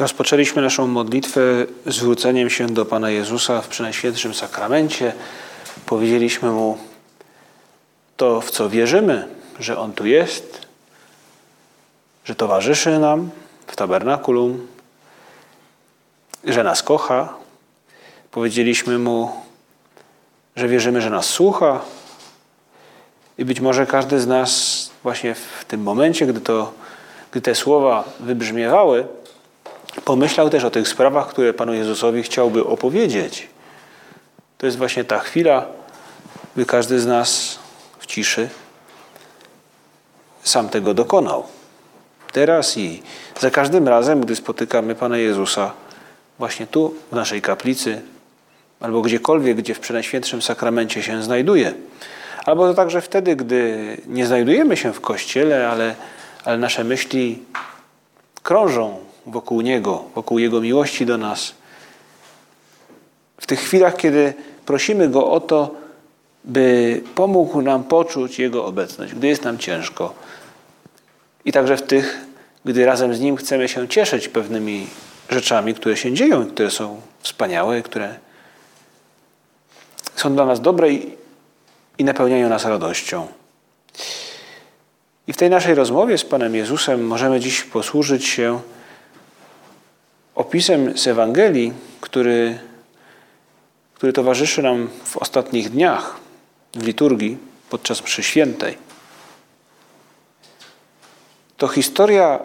Rozpoczęliśmy naszą modlitwę zwróceniem się do Pana Jezusa w Przenajświętszym Sakramencie. Powiedzieliśmy Mu to, w co wierzymy, że On tu jest, że towarzyszy nam w tabernakulum, że nas kocha. Powiedzieliśmy Mu, że wierzymy, że nas słucha. I być może każdy z nas właśnie w tym momencie, gdy, to, gdy te słowa wybrzmiewały, pomyślał też o tych sprawach, które Panu Jezusowi chciałby opowiedzieć. To jest właśnie ta chwila, by każdy z nas w ciszy sam tego dokonał. Teraz i za każdym razem, gdy spotykamy Pana Jezusa, właśnie tu, w naszej kaplicy, albo gdziekolwiek, gdzie w Przenajświętszym Sakramencie się znajduje. Albo to także wtedy, gdy nie znajdujemy się w Kościele, ale, ale nasze myśli krążą wokół Niego, wokół Jego miłości do nas. W tych chwilach, kiedy prosimy Go o to, by pomógł nam poczuć Jego obecność, gdy jest nam ciężko. I także w tych, gdy razem z Nim chcemy się cieszyć pewnymi rzeczami, które się dzieją, które są wspaniałe, które są dla nas dobre i napełniają nas radością. I w tej naszej rozmowie z Panem Jezusem możemy dziś posłużyć się opisem z Ewangelii, który, który towarzyszy nam w ostatnich dniach w liturgii podczas mszy świętej. To historia,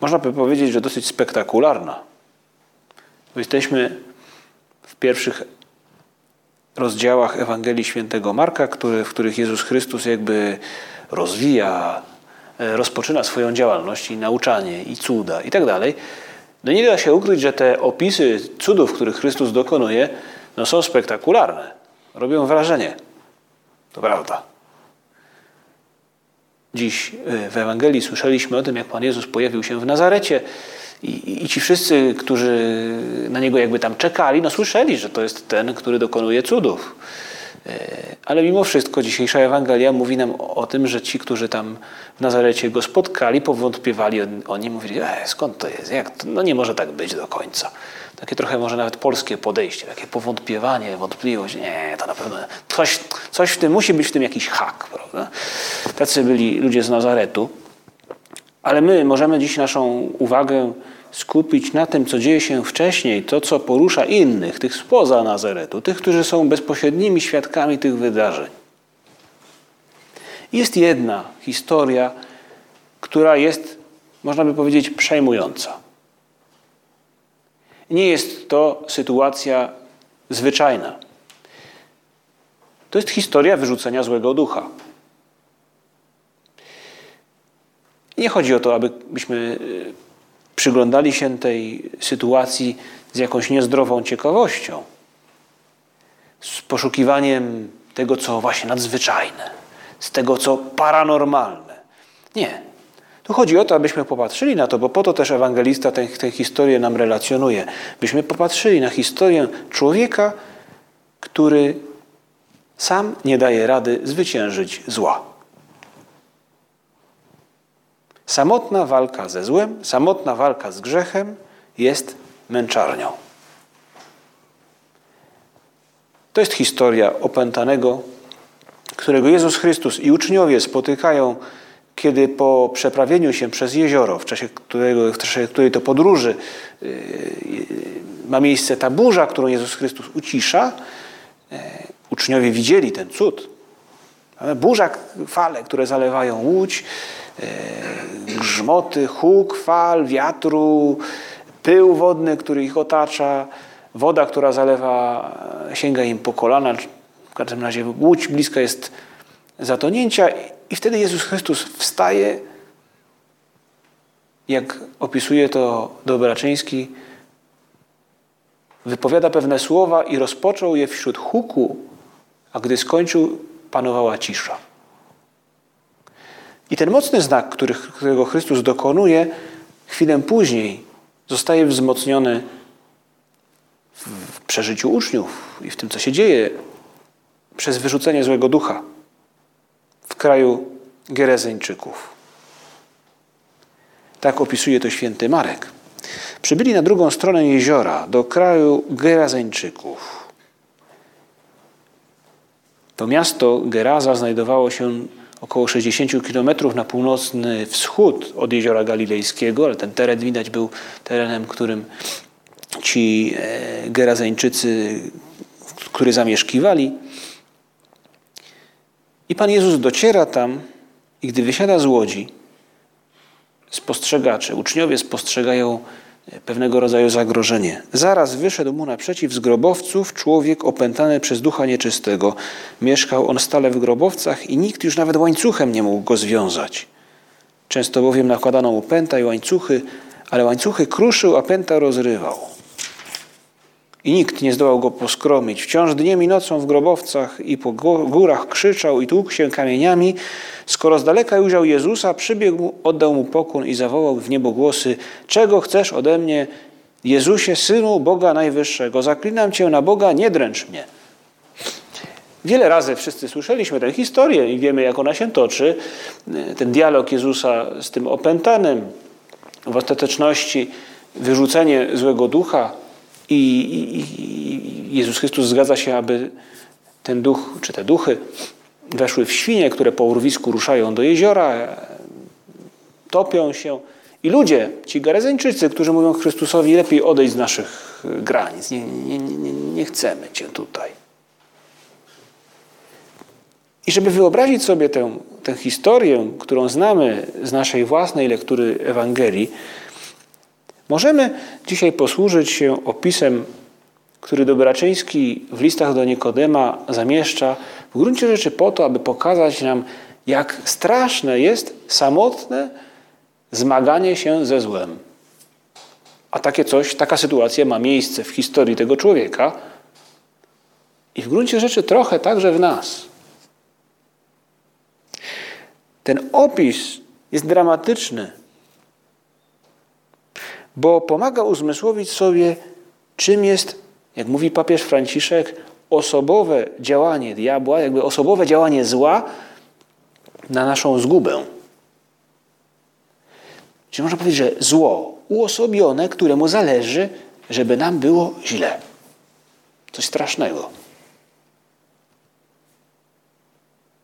można by powiedzieć, że dosyć spektakularna. Bo jesteśmy w pierwszych rozdziałach Ewangelii Świętego Marka, który, w których Jezus Chrystus jakby rozwija, rozpoczyna swoją działalność i nauczanie, i cuda, i tak dalej. No nie da się ukryć, że te opisy cudów, których Chrystus dokonuje, no są spektakularne. Robią wrażenie. To prawda. Dziś y, w Ewangelii słyszeliśmy o tym, jak Pan Jezus pojawił się w Nazarecie i, i ci wszyscy, którzy na Niego jakby tam czekali, no słyszeli, że to jest ten, który dokonuje cudów. E, ale mimo wszystko dzisiejsza Ewangelia mówi nam o, tym, że ci, którzy tam w Nazarecie go spotkali, powątpiewali o, nim, mówili, e, skąd to jest, jak to? no nie może tak być do końca. Takie trochę może nawet polskie podejście, takie powątpiewanie, wątpliwość, nie, to na pewno coś, coś w tym, musi być w tym jakiś hak, prawda? Tacy byli ludzie z Nazaretu. Ale my możemy dziś naszą uwagę skupić na tym, co dzieje się wcześniej, to, co porusza innych, tych spoza Nazaretu, tych, którzy są bezpośrednimi świadkami tych wydarzeń. Jest jedna historia, która jest, można by powiedzieć, przejmująca. Nie jest to sytuacja zwyczajna. To jest historia wyrzucenia złego ducha. Nie chodzi o to, abyśmy przyglądali się tej sytuacji z jakąś niezdrową ciekawością, z poszukiwaniem tego, co właśnie nadzwyczajne, z tego, co paranormalne. Nie. Tu chodzi o to, abyśmy popatrzyli na to, bo po to też ewangelista tę, tę historię nam relacjonuje, byśmy popatrzyli na historię człowieka, który sam nie daje rady zwyciężyć zła. Samotna walka ze złem, samotna walka z grzechem jest męczarnią. To jest historia opętanego, którego Jezus Chrystus i uczniowie spotykają, kiedy po przeprawieniu się przez jezioro, w czasie, którego, w czasie której to podróży yy, ma miejsce ta burza, którą Jezus Chrystus ucisza, yy, uczniowie widzieli ten cud. Burza, fale, które zalewają łódź, grzmoty, huk, fal, wiatru, pył wodny, który ich otacza, woda, która zalewa, sięga im po kolana. W każdym razie łódź bliska jest zatonięcia i wtedy Jezus Chrystus wstaje jak opisuje to Dobraczyński, wypowiada pewne słowa i rozpoczął je wśród huku, a gdy skończył, panowała cisza. I ten mocny znak, którego Chrystus dokonuje, chwilę później zostaje wzmocniony w przeżyciu uczniów i w tym, co się dzieje przez wyrzucenie złego ducha w kraju Gerezeńczyków. Tak opisuje to święty Marek. Przybyli na drugą stronę jeziora, do kraju Gerazeńczyków. To miasto Geraza znajdowało się około 60 kilometrów na północny wschód od jeziora Galilejskiego, ale ten teren widać był terenem, którym ci e, Gerazeńczycy, którzy zamieszkiwali. I Pan Jezus dociera tam i gdy wysiada z łodzi, spostrzegacze, uczniowie spostrzegają pewnego rodzaju zagrożenie. Zaraz wyszedł mu naprzeciw z grobowców człowiek opętany przez ducha nieczystego. Mieszkał on stale w grobowcach i nikt już nawet łańcuchem nie mógł go związać. Często bowiem nakładano mu pęta i łańcuchy, ale łańcuchy kruszył, a pęta rozrywał. I nikt nie zdołał go poskromić. Wciąż dniem i nocą w grobowcach i po górach krzyczał i tłukł się kamieniami. Skoro z daleka ujrzał Jezusa, przybiegł, oddał mu pokłon i zawołał w niebo głosy: Czego chcesz ode mnie, Jezusie, synu Boga Najwyższego? Zaklinam cię na Boga, nie dręcz mnie. Wiele razy wszyscy słyszeliśmy tę historię i wiemy, jak ona się toczy. Ten dialog Jezusa z tym opętanym, w ostateczności wyrzucenie złego ducha, i, Jezus Chrystus zgadza się, aby ten duch, czy te duchy weszły w świnie, które po urwisku ruszają do jeziora, topią się. I ludzie, ci Gerezeńczycy, którzy mówią Chrystusowi, lepiej odejść z naszych granic. Nie, nie, nie, nie chcemy Cię tutaj. I żeby wyobrazić sobie tę, tę historię, którą znamy z naszej własnej lektury Ewangelii, Możemy dzisiaj posłużyć się opisem, który Dobraczyński w listach do Nikodema zamieszcza, w gruncie rzeczy po to, aby pokazać nam, jak straszne jest samotne zmaganie się ze złem. A takie coś, taka sytuacja ma miejsce w historii tego człowieka i w gruncie rzeczy trochę także w nas. Ten opis jest dramatyczny bo pomaga uzmysłowić sobie, czym jest, jak mówi papież Franciszek, osobowe działanie diabła, jakby osobowe działanie zła na naszą zgubę. Czyli można powiedzieć, że zło uosobione, któremu zależy, żeby nam było źle. Coś strasznego.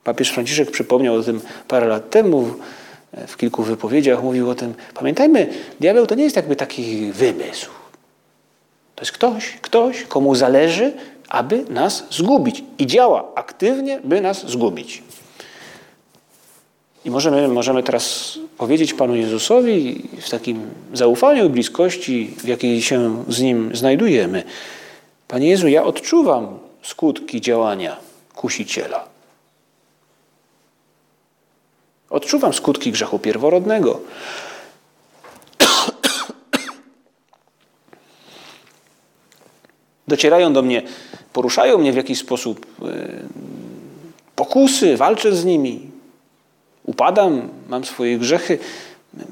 Papież Franciszek przypomniał o tym parę lat temu w kilku wypowiedziach mówił o tym. Pamiętajmy, diabeł to nie jest jakby taki wymysł. To jest ktoś, ktoś, komu zależy, aby nas zgubić. I działa aktywnie, by nas zgubić. I możemy, możemy teraz powiedzieć Panu Jezusowi w takim zaufaniu i bliskości, w jakiej się z Nim znajdujemy. Panie Jezu, ja odczuwam skutki działania kusiciela. Odczuwam skutki grzechu pierworodnego. Docierają do mnie, poruszają mnie w jakiś sposób e, pokusy, walczę z nimi, upadam, mam swoje grzechy.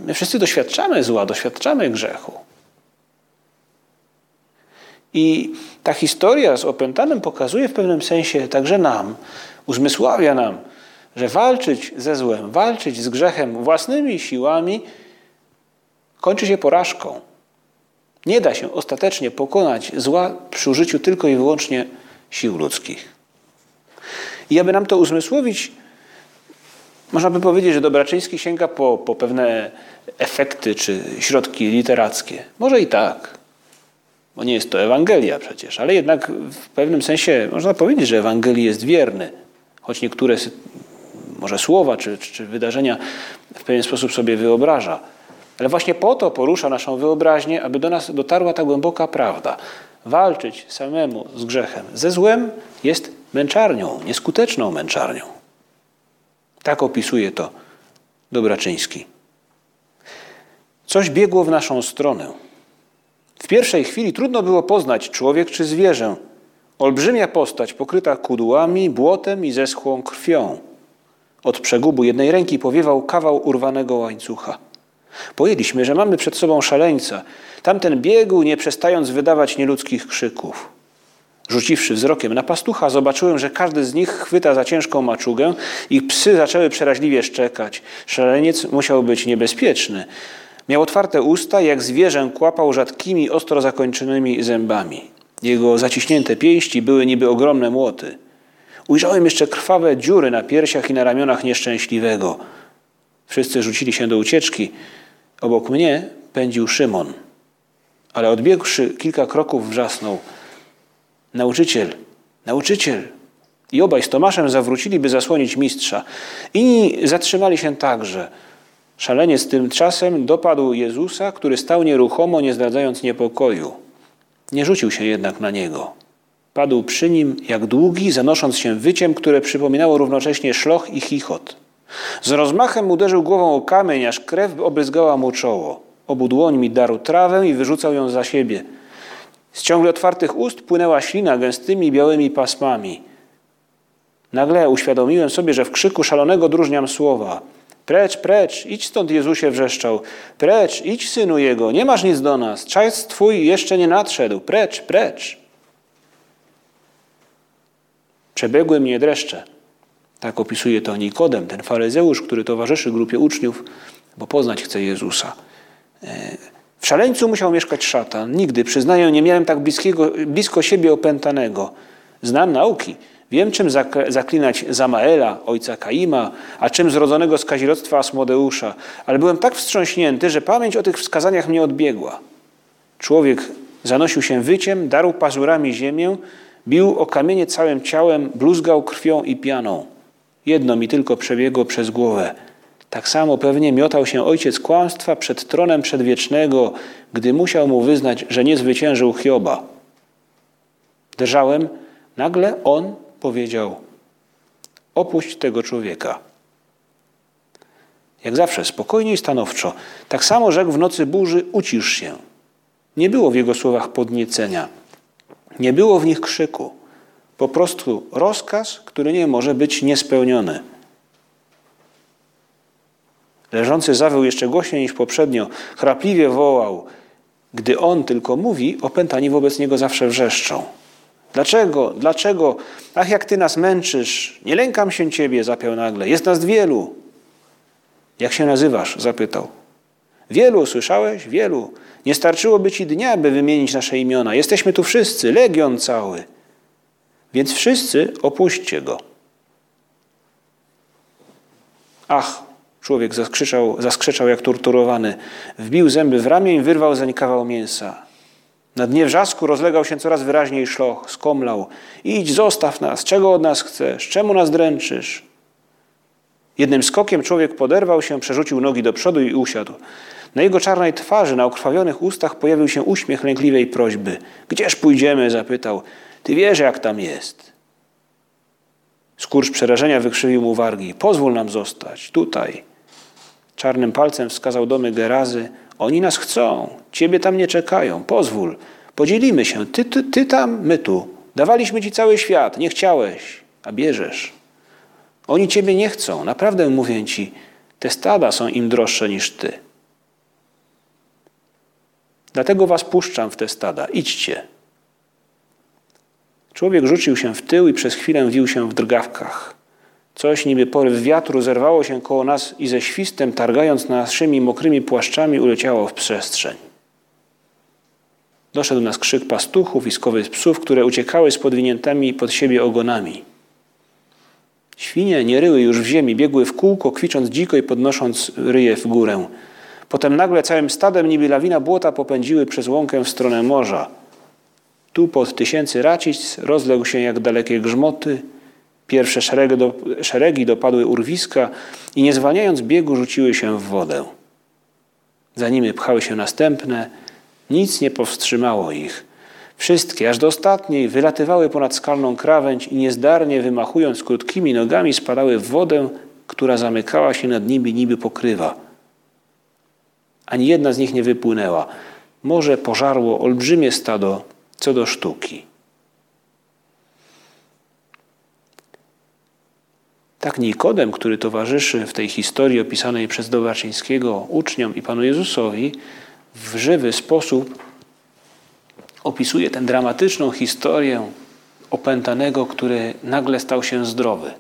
My wszyscy doświadczamy zła, doświadczamy grzechu. I ta historia z opętanym pokazuje w pewnym sensie także nam, uzmysławia nam, że walczyć ze złem, walczyć z grzechem własnymi siłami kończy się porażką. Nie da się ostatecznie pokonać zła przy użyciu tylko i wyłącznie sił ludzkich. I aby nam to uzmysłowić, można by powiedzieć, że Dobraczyński sięga po, po pewne efekty czy środki literackie. Może i tak, bo nie jest to Ewangelia przecież, ale jednak w pewnym sensie można powiedzieć, że Ewangelii jest wierny, choć niektóre może słowa czy, czy wydarzenia w pewien sposób sobie wyobraża. Ale właśnie po to porusza naszą wyobraźnię, aby do nas dotarła ta głęboka prawda. Walczyć samemu z grzechem, ze złem jest męczarnią, nieskuteczną męczarnią. Tak opisuje to Dobraczyński. Coś biegło w naszą stronę. W pierwszej chwili trudno było poznać człowiek czy zwierzę. Olbrzymia postać pokryta kudłami, błotem i zeschłą krwią. Od przegubu jednej ręki powiewał kawał urwanego łańcucha. Pojęliśmy, że mamy przed sobą szaleńca. Tamten biegł, nie przestając wydawać nieludzkich krzyków. Rzuciwszy wzrokiem na pastucha, zobaczyłem, że każdy z nich chwyta za ciężką maczugę i psy zaczęły przeraźliwie szczekać. Szaleniec musiał być niebezpieczny. Miał otwarte usta, jak zwierzę kłapał rzadkimi, ostro zakończonymi zębami. Jego zaciśnięte pięści były niby ogromne młoty. Ujrzałem jeszcze krwawe dziury na piersiach i na ramionach nieszczęśliwego. Wszyscy rzucili się do ucieczki. Obok mnie pędził Szymon. Ale odbiegłszy kilka kroków wrzasnął. Nauczyciel, nauczyciel. I obaj z Tomaszem zawrócili, by zasłonić mistrza. Inni zatrzymali się także. Szaleniec tymczasem dopadł Jezusa, który stał nieruchomo, nie zdradzając niepokoju. Nie rzucił się jednak na niego. Padł przy nim jak długi, zanosząc się wyciem, które przypominało równocześnie szloch i chichot. Z rozmachem uderzył głową o kamień, aż krew obryzgała mu czoło. Obu dłońmi darł trawę i wyrzucał ją za siebie. Z ciągle otwartych ust płynęła ślina gęstymi białymi pasmami. Nagle uświadomiłem sobie, że w krzyku szalonego dróżniam słowa. Precz, precz, idź stąd, Jezusie wrzeszczał. Precz, idź, synu jego, nie masz nic do nas. Czas twój jeszcze nie nadszedł. Precz, precz. Przebiegły mnie dreszcze. Tak opisuje to Nikodem, ten faryzeusz, który towarzyszy grupie uczniów, bo poznać chce Jezusa. E, w szaleńcu musiał mieszkać szatan. Nigdy, przyznaję, nie miałem tak bliskiego, blisko siebie opętanego. Znam nauki. Wiem, czym zaklinać Zamaela, ojca Kaima, a czym zrodzonego z kazirodztwa Asmodeusza, ale byłem tak wstrząśnięty, że pamięć o tych wskazaniach mnie odbiegła. Człowiek zanosił się wyciem, darł pazurami ziemię, bił o kamienie całym ciałem, bluzgał krwią i pianą. Jedno mi tylko przebiegło przez głowę. Tak samo pewnie miotał się ojciec kłamstwa przed tronem przedwiecznego, gdy musiał mu wyznać, że nie zwyciężył Hioba. Drżałem, nagle on powiedział: Opuść tego człowieka. Jak zawsze, spokojnie i stanowczo. Tak samo rzekł w nocy burzy: Ucisz się. Nie było w jego słowach podniecenia. Nie było w nich krzyku. Po prostu rozkaz, który nie może być niespełniony. Leżący zawył jeszcze głośniej niż poprzednio, chrapliwie wołał. Gdy on tylko mówi, opętani wobec niego zawsze wrzeszczą. Dlaczego? Dlaczego? Ach, jak ty nas męczysz. Nie lękam się ciebie, zapiał nagle. Jest nas wielu. Jak się nazywasz? zapytał. Wielu, słyszałeś? Wielu. Nie starczyłoby ci dnia, by wymienić nasze imiona. Jesteśmy tu wszyscy, legion cały. Więc wszyscy opuśćcie go. Ach, człowiek zaskrzyczał, zaskrzeczał jak torturowany. Wbił zęby w ramię i wyrwał zeń kawał mięsa. Na dnie wrzasku rozlegał się coraz wyraźniej szloch, skomlał. Idź, zostaw nas, czego od nas chcesz, czemu nas dręczysz? Jednym skokiem człowiek poderwał się, przerzucił nogi do przodu i usiadł. Na jego czarnej twarzy, na okrwawionych ustach pojawił się uśmiech lękliwej prośby. Gdzież pójdziemy? zapytał. Ty wiesz, jak tam jest. Skurcz przerażenia wykrzywił mu wargi. Pozwól nam zostać, tutaj. Czarnym palcem wskazał domy Gerazy. Oni nas chcą, ciebie tam nie czekają. Pozwól, podzielimy się. Ty, ty, ty tam, my tu. Dawaliśmy ci cały świat, nie chciałeś, a bierzesz. Oni ciebie nie chcą, naprawdę mówię ci. Te stada są im droższe niż ty. Dlatego was puszczam w te stada. Idźcie. Człowiek rzucił się w tył i przez chwilę wił się w drgawkach. Coś niby poryw wiatru zerwało się koło nas i ze świstem, targając naszymi mokrymi płaszczami, uleciało w przestrzeń. Doszedł nas krzyk pastuchów i skowy psów, które uciekały z podwiniętymi pod siebie ogonami. Świnie nie ryły już w ziemi, biegły w kółko, kwicząc dziko i podnosząc ryje w górę. Potem nagle całym stadem niby lawina błota popędziły przez łąkę w stronę morza. Tu pod tysięcy racic rozległ się jak dalekie grzmoty. Pierwsze szeregi, do, szeregi dopadły urwiska i nie zwalniając biegu rzuciły się w wodę. Za nimi pchały się następne. Nic nie powstrzymało ich. Wszystkie, aż do ostatniej, wylatywały ponad skalną krawędź i niezdarnie wymachując krótkimi nogami spadały w wodę, która zamykała się nad nimi niby pokrywa. ani jedna z nich nie wypłynęła. Morze pożarło olbrzymie stado co do sztuki. Tak Nikodem, który towarzyszy w tej historii opisanej przez Dowaczyńskiego uczniom i Panu Jezusowi, w żywy sposób opisuje tę dramatyczną historię opętanego, który nagle stał się zdrowy.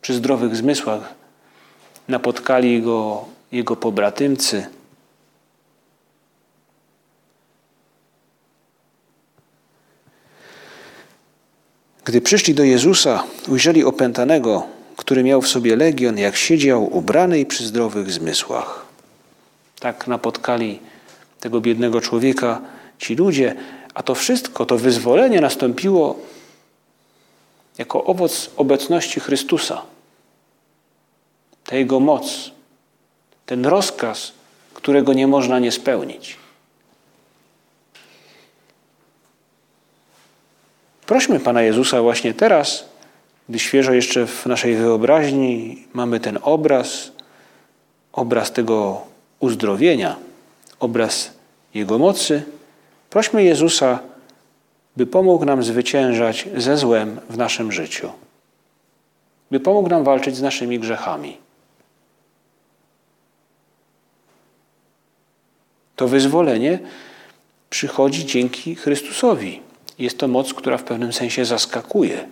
Przy zdrowych zmysłach napotkali go jego pobratymcy. Gdy przyszli do Jezusa, ujrzeli opętanego, który miał w sobie legion, jak siedział ubrany i przy zdrowych zmysłach. Tak napotkali tego biednego człowieka ci ludzie, a to wszystko, to wyzwolenie nastąpiło jako owoc obecności Chrystusa. Ta Jego moc, ten rozkaz, którego nie można nie spełnić. Prośmy Pana Jezusa właśnie teraz, gdy świeżo jeszcze w naszej wyobraźni mamy ten obraz, obraz tego uzdrowienia, obraz Jego mocy, prośmy Jezusa, by pomógł nam zwyciężać ze złem w naszym życiu, by pomógł nam walczyć z naszymi grzechami. To wyzwolenie przychodzi dzięki Chrystusowi. Jest to moc, która w pewnym sensie zaskakuje.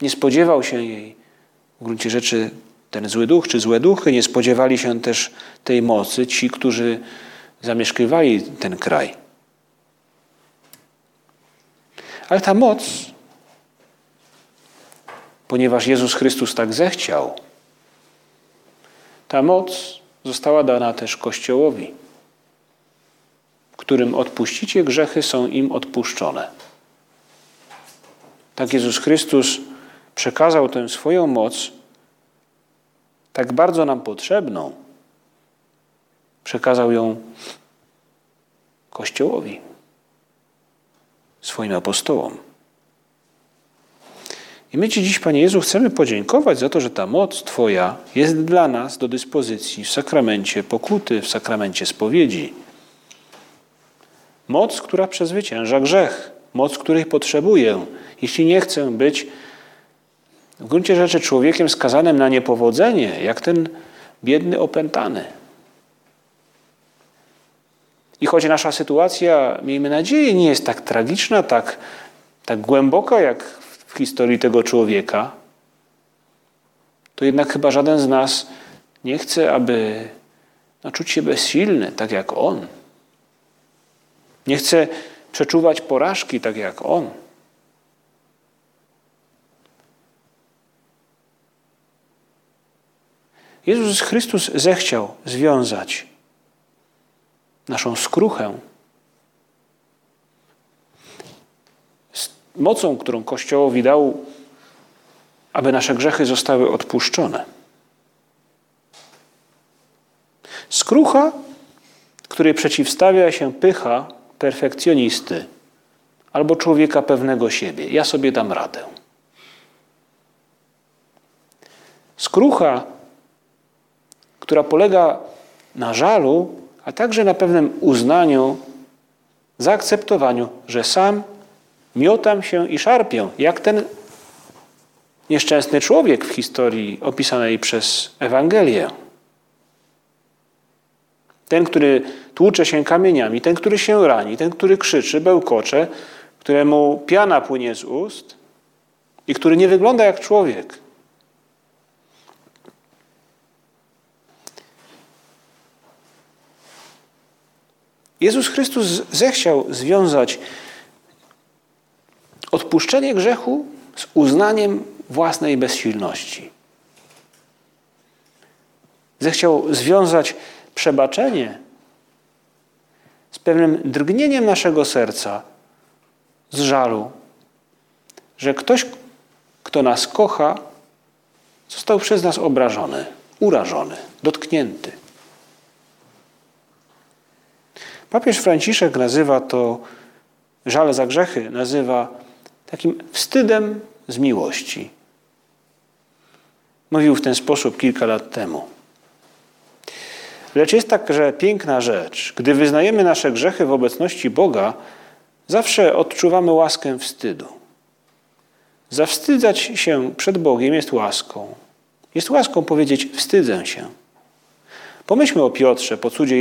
Nie spodziewał się jej w gruncie rzeczy ten zły duch czy złe duchy, nie spodziewali się też tej mocy ci, którzy zamieszkiwali ten kraj. Ale ta moc, ponieważ Jezus Chrystus tak zechciał, ta moc została dana też Kościołowi, którym odpuścicie grzechy, są im odpuszczone. Tak Jezus Chrystus przekazał tę swoją moc, tak bardzo nam potrzebną, przekazał ją Kościołowi, swoim apostołom. I my Ci dziś, Panie Jezu, chcemy podziękować za to, że ta moc Twoja jest dla nas do dyspozycji w sakramencie pokuty, w sakramencie spowiedzi. Moc, która przezwycięża grzech, moc, której potrzebuję, jeśli nie chcę być w gruncie rzeczy człowiekiem skazanym na niepowodzenie, jak ten biedny opętany. I choć nasza sytuacja, miejmy nadzieję, nie jest tak tragiczna, tak, tak głęboka jak w historii tego człowieka, to jednak chyba żaden z nas nie chce, aby no, czuć się bezsilny, tak jak on. Nie chce przeczuwać porażki, tak jak on. Jezus Chrystus zechciał związać naszą skruchę z mocą, którą Kościołowi dał, aby nasze grzechy zostały odpuszczone. Skrucha, której przeciwstawia się pycha perfekcjonisty albo człowieka pewnego siebie. Ja sobie dam radę. Skrucha, która polega na żalu, a także na pewnym uznaniu, zaakceptowaniu, że sam miotam się i szarpię, jak ten nieszczęsny człowiek w historii opisanej przez Ewangelię. Ten, który tłucze się kamieniami, ten, który się rani, ten, który krzyczy, bełkocze, któremu piana płynie z ust i który nie wygląda jak człowiek. Jezus Chrystus zechciał związać odpuszczenie grzechu z uznaniem własnej bezsilności. Zechciał związać przebaczenie z pewnym drgnieniem naszego serca, z żalu, że ktoś, kto nas kocha, został przez nas obrażony, urażony, dotknięty. Papież Franciszek nazywa to żal za grzechy, nazywa takim wstydem z miłości. Mówił w ten sposób kilka lat temu. Lecz jest także piękna rzecz. Gdy wyznajemy nasze grzechy w obecności Boga, zawsze odczuwamy łaskę wstydu. Zawstydzać się przed Bogiem jest łaską. Jest łaską powiedzieć: Wstydzę się. Pomyślmy o Piotrze, po cudzie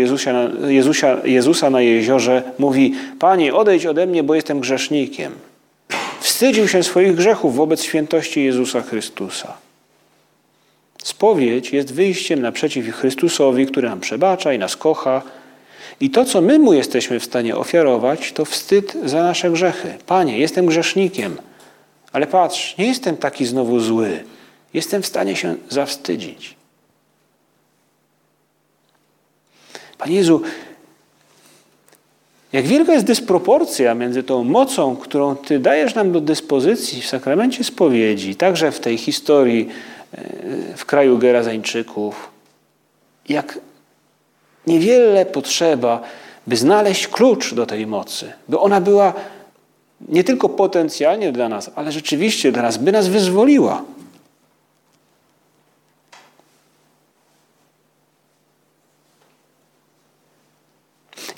Jezusa, na jeziorze. Mówi: Panie, odejdź ode mnie, bo jestem grzesznikiem. Wstydził się swoich grzechów wobec świętości Jezusa Chrystusa. Spowiedź jest wyjściem naprzeciw Chrystusowi, który nam przebacza i nas kocha. I to, co my mu jesteśmy w stanie ofiarować, to wstyd za nasze grzechy. Panie, jestem grzesznikiem, ale patrz, nie jestem taki znowu zły. Jestem w stanie się zawstydzić. Panie Jezu, jak wielka jest dysproporcja między tą mocą, którą Ty dajesz nam do dyspozycji w sakramencie spowiedzi, także w tej historii e, w kraju Gerazańczyków, jak niewiele potrzeba, by znaleźć klucz do tej mocy, by ona była nie tylko potencjalnie dla nas, ale rzeczywiście dla nas, by nas wyzwoliła.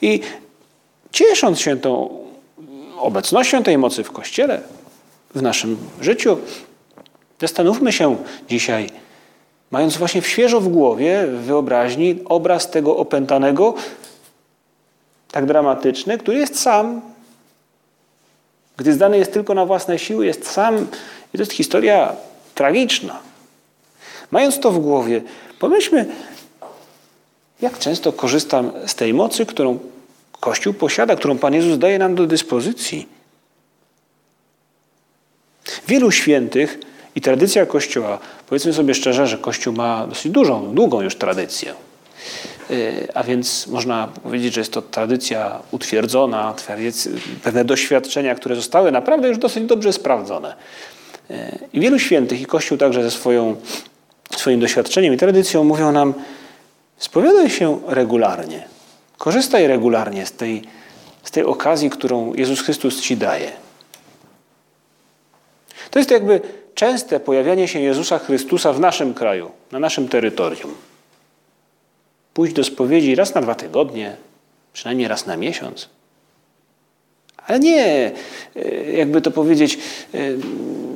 I ciesząc się tą obecnością tej mocy w Kościele, w naszym życiu, zastanówmy się dzisiaj, mając właśnie świeżo w głowie, w wyobraźni obraz tego opętanego, tak dramatyczny, który jest sam, gdy zdany jest tylko na własne siły, jest sam. I to jest historia tragiczna. Mając to w głowie, pomyślmy, jak często korzystam z tej mocy, którą Kościół posiada, którą Pan Jezus daje nam do dyspozycji. Wielu świętych i tradycja Kościoła, powiedzmy sobie szczerze, że Kościół ma dosyć dużą, długą już tradycję. Y, a więc można powiedzieć, że jest to tradycja utwierdzona, pewne doświadczenia, które zostały naprawdę już dosyć dobrze sprawdzone. Y, I wielu świętych, i Kościół także ze swoją, swoim doświadczeniem i tradycją mówią nam, Spowiadaj się regularnie. Korzystaj regularnie z tej, z tej okazji, którą Jezus Chrystus ci daje. To jest jakby częste pojawianie się Jezusa Chrystusa w naszym kraju, na naszym terytorium. Pójść do spowiedzi raz na dwa tygodnie, przynajmniej raz na miesiąc. Ale nie, e, jakby to powiedzieć, e,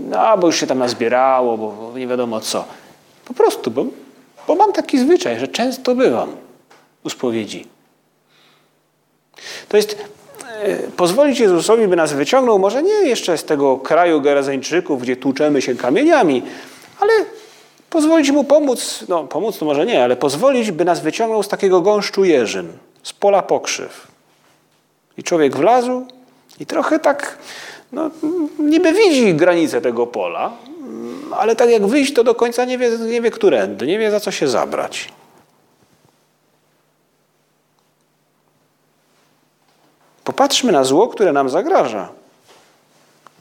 no bo już się tam nazbierało, bo nie wiadomo co. Po prostu, bo bo mam taki zwyczaj, że często bywam u spowiedzi. To jest e, pozwolić Jezusowi, by nas wyciągnął, może nie jeszcze z tego kraju Gerazańczyków, gdzie tłuczemy się kamieniami, ale pozwolić mu pomóc, no pomóc to może nie, ale pozwolić, by nas wyciągnął z takiego gąszczu jeżyn, z pola pokrzyw. I człowiek wlazł i trochę tak, no, niby widzi granicę tego pola, ale tak jak wyjść, to do końca nie wie, nie wie którędy, nie wie za co się zabrać. Popatrzmy na zło, które nam zagraża.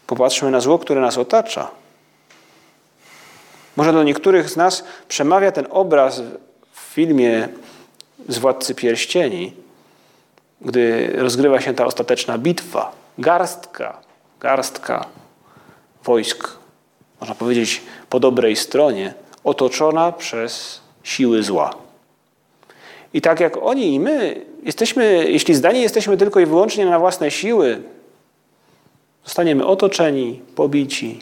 Popatrzmy na zło, które nas otacza. Może do niektórych z nas przemawia ten obraz w filmie z Władcy Pierścieni, gdy rozgrywa się ta ostateczna bitwa. Garstka, garstka wojsk można powiedzieć, po dobrej stronie, otoczona przez siły zła. I tak jak oni i my jesteśmy, jeśli zdani jesteśmy tylko i wyłącznie na własne siły, zostaniemy otoczeni, pobici.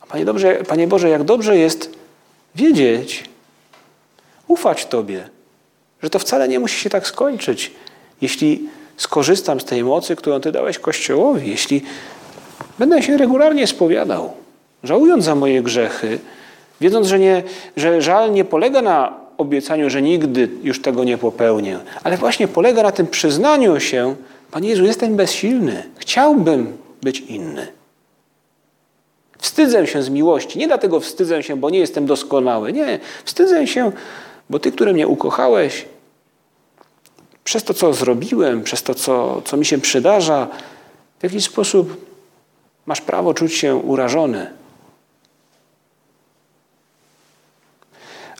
A Panie, dobrze, Panie Boże, jak dobrze jest wiedzieć, ufać Tobie, że to wcale nie musi się tak skończyć, jeśli skorzystam z tej mocy, którą Ty dałeś Kościołowi, jeśli Będę się regularnie spowiadał, żałując za moje grzechy, wiedząc, że, nie, że żal nie polega na obiecaniu, że nigdy już tego nie popełnię, ale właśnie polega na tym przyznaniu się, Panie Jezu, jestem bezsilny, chciałbym być inny. Wstydzę się z miłości. Nie dlatego wstydzę się, bo nie jestem doskonały. Nie, wstydzę się, bo Ty, który mnie ukochałeś, przez to, co zrobiłem, przez to, co, co mi się przydarza, w jakiś sposób Masz prawo czuć się urażony.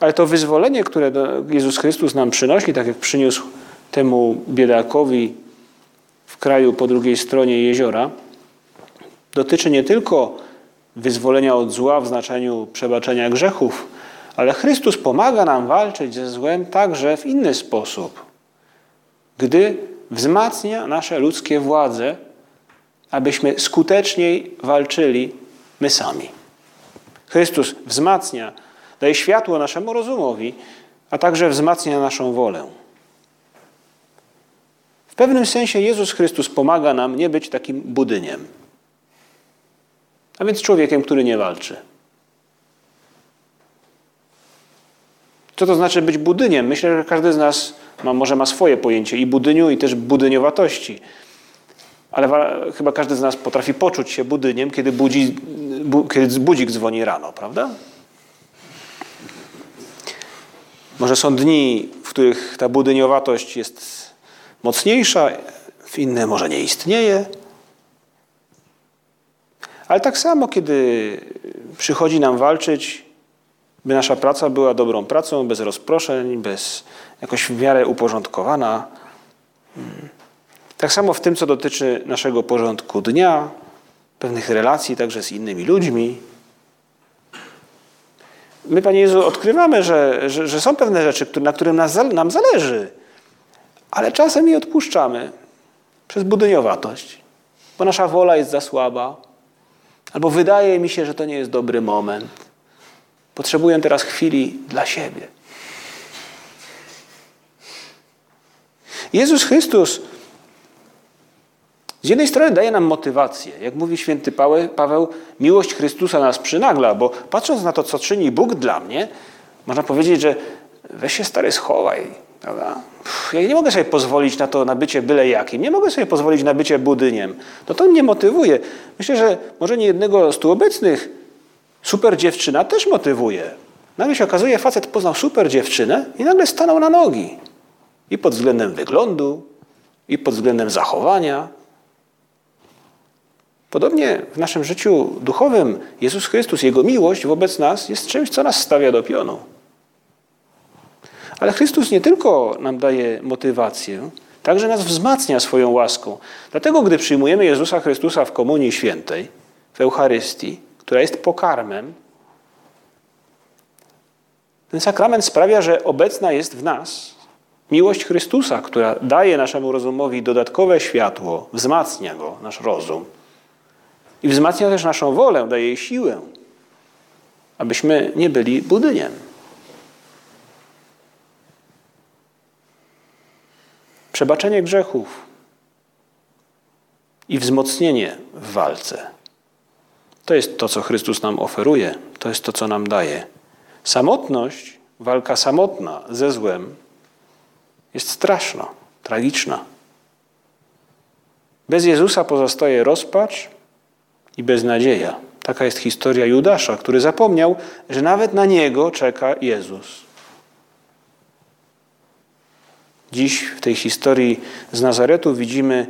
Ale to wyzwolenie, które Jezus Chrystus nam przynosi, tak jak przyniósł temu biedakowi w kraju po drugiej stronie jeziora, dotyczy nie tylko wyzwolenia od zła w znaczeniu przebaczenia grzechów, Ale Chrystus pomaga nam walczyć ze złem także w inny sposób, gdy wzmacnia nasze ludzkie władze, abyśmy skuteczniej walczyli my sami. Chrystus wzmacnia, daje światło naszemu rozumowi, a także wzmacnia naszą wolę. W pewnym sensie Jezus Chrystus pomaga nam nie być takim budyniem, a więc człowiekiem, który nie walczy. Co to znaczy być budyniem? Myślę, że każdy z nas ma, może ma swoje pojęcie i budyniu, i też budyniowatości. Ale chyba każdy z nas potrafi poczuć się budyniem, kiedy, budzi, bu, kiedy budzik dzwoni rano, prawda? Może są dni, w których ta budyniowatość jest mocniejsza, w inne może nie istnieje. Ale tak samo, kiedy przychodzi nam walczyć, by nasza praca była dobrą pracą, bez rozproszeń, bez jakoś w miarę uporządkowana. Tak samo w tym, co dotyczy naszego porządku dnia, pewnych relacji także z innymi ludźmi. My, Panie Jezu, odkrywamy, że, że, że są pewne rzeczy, na których nam zależy, ale czasem je odpuszczamy przez budyniowatość, bo nasza wola jest za słaba, albo wydaje mi się, że to nie jest dobry moment. Potrzebuję teraz chwili dla siebie. Jezus Chrystus z jednej strony daje nam motywację. Jak mówi święty Paweł, miłość Chrystusa nas przynagla, bo patrząc na to, co czyni Bóg dla mnie, można powiedzieć, że weź się stary schowaj. Prawda? ja nie mogę sobie pozwolić na to, na bycie byle jakim. Nie mogę sobie pozwolić na bycie budyniem. No to mnie motywuje. Myślę, że może nie jednego z tu obecnych super dziewczyna też motywuje. Nagle się okazuje, facet poznał super dziewczynę i nagle stanął na nogi. I pod względem wyglądu, i pod względem zachowania. Podobnie w naszym życiu duchowym Jezus Chrystus, Jego miłość wobec nas jest czymś, co nas stawia do pionu. Ale Chrystus nie tylko nam daje motywację, także nas wzmacnia swoją łaską. Dlatego, gdy przyjmujemy Jezusa Chrystusa w Komunii Świętej, w Eucharystii, która jest pokarmem, ten sakrament sprawia, że obecna jest w nas miłość Chrystusa, która daje naszemu rozumowi dodatkowe światło, wzmacnia go, nasz rozum. I wzmacnia też naszą wolę, daje jej siłę, abyśmy nie byli budyniem. Przebaczenie grzechów i wzmocnienie w walce. To jest to, co Chrystus nam oferuje, to jest to, co nam daje. Samotność, walka samotna ze złem jest straszna, tragiczna. Bez Jezusa pozostaje rozpacz i beznadzieja. Taka jest historia Judasza, który zapomniał, że nawet na niego czeka Jezus. Dziś w tej historii z Nazaretu widzimy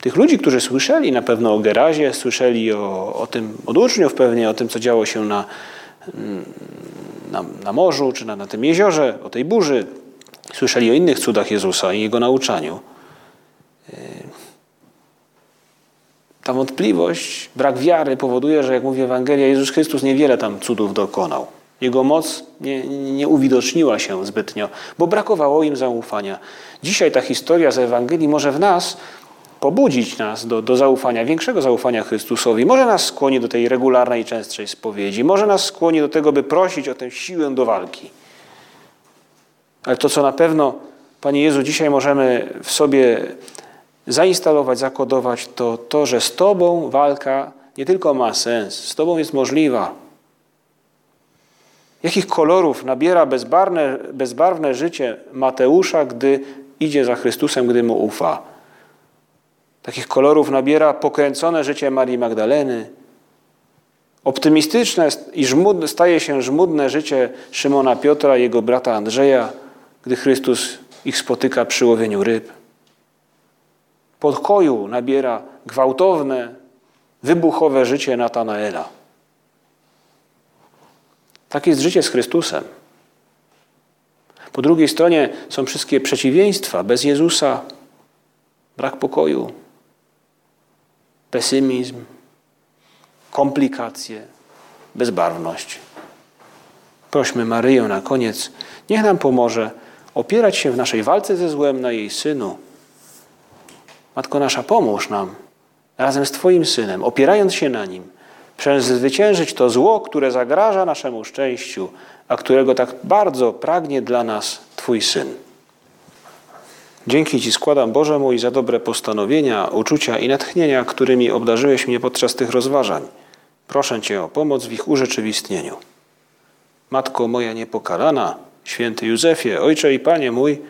tych ludzi, którzy słyszeli na pewno o Gerazie, słyszeli o, o tym, od uczniów pewnie, o tym, co działo się na, na, na morzu czy na, na tym jeziorze, o tej burzy. Słyszeli o innych cudach Jezusa i Jego nauczaniu. Ta wątpliwość, brak wiary powoduje, że jak mówi Ewangelia, Jezus Chrystus niewiele tam cudów dokonał. Jego moc nie, nie uwidoczniła się zbytnio, bo brakowało im zaufania. Dzisiaj ta historia z Ewangelii może w nas pobudzić nas do, do zaufania, większego zaufania Chrystusowi. Może nas skłoni do tej regularnej, częstszej spowiedzi. Może nas skłoni do tego, by prosić o tę siłę do walki. Ale to, co na pewno, Panie Jezu, dzisiaj możemy w sobie zainstalować, zakodować, to to, że z Tobą walka nie tylko ma sens, z Tobą jest możliwa. Jakich kolorów nabiera bezbarwne, bezbarwne życie Mateusza, gdy idzie za Chrystusem, gdy mu ufa? Takich kolorów nabiera pokręcone życie Marii Magdaleny, optymistyczne i żmudne, staje się żmudne życie Szymona Piotra i jego brata Andrzeja, gdy Chrystus ich spotyka przy łowieniu ryb. Podkoju nabiera gwałtowne, wybuchowe życie Natanaela. Tak jest życie z Chrystusem. Po drugiej stronie są wszystkie przeciwieństwa. Bez Jezusa brak pokoju, pesymizm, komplikacje, bezbarwność. Prośmy Maryję na koniec, niech nam pomoże opierać się w naszej walce ze złem na jej Synu. Matko nasza, pomóż nam razem z Twoim Synem, opierając się na Nim, przezwyciężyć to zło, które zagraża naszemu szczęściu, a którego tak bardzo pragnie dla nas Twój Syn. Dzięki Ci składam, Boże mój, za dobre postanowienia, uczucia i natchnienia, którymi obdarzyłeś mnie podczas tych rozważań. Proszę Cię o pomoc w ich urzeczywistnieniu. Matko moja niepokalana, święty Józefie, Ojcze i Panie mój,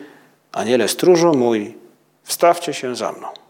Aniele stróżu mój, wstawcie się za mną.